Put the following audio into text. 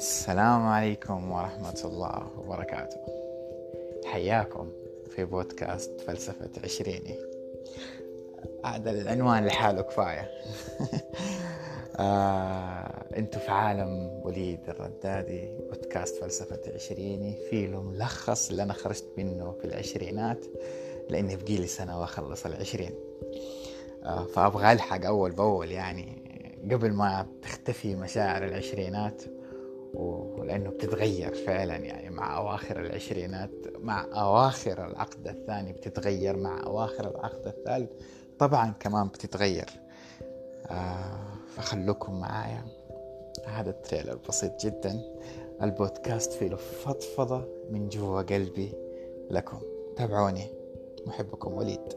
السلام عليكم ورحمة الله وبركاته. حياكم في بودكاست فلسفة عشريني. هذا العنوان لحاله كفاية. آه، في عالم وليد الردادي بودكاست فلسفة عشريني. في له ملخص اللي أنا خرجت منه في العشرينات لأني بقيلي سنة وأخلص العشرين. آه، فأبغى ألحق أول بأول يعني قبل ما تختفي مشاعر العشرينات ولأنه بتتغير فعلا يعني مع أواخر العشرينات مع أواخر العقد الثاني بتتغير مع أواخر العقد الثالث طبعا كمان بتتغير. آه فخلوكم معايا. هذا التريلر بسيط جدا. البودكاست فيه فضفضة من جوا قلبي لكم. تابعوني. محبكم وليد.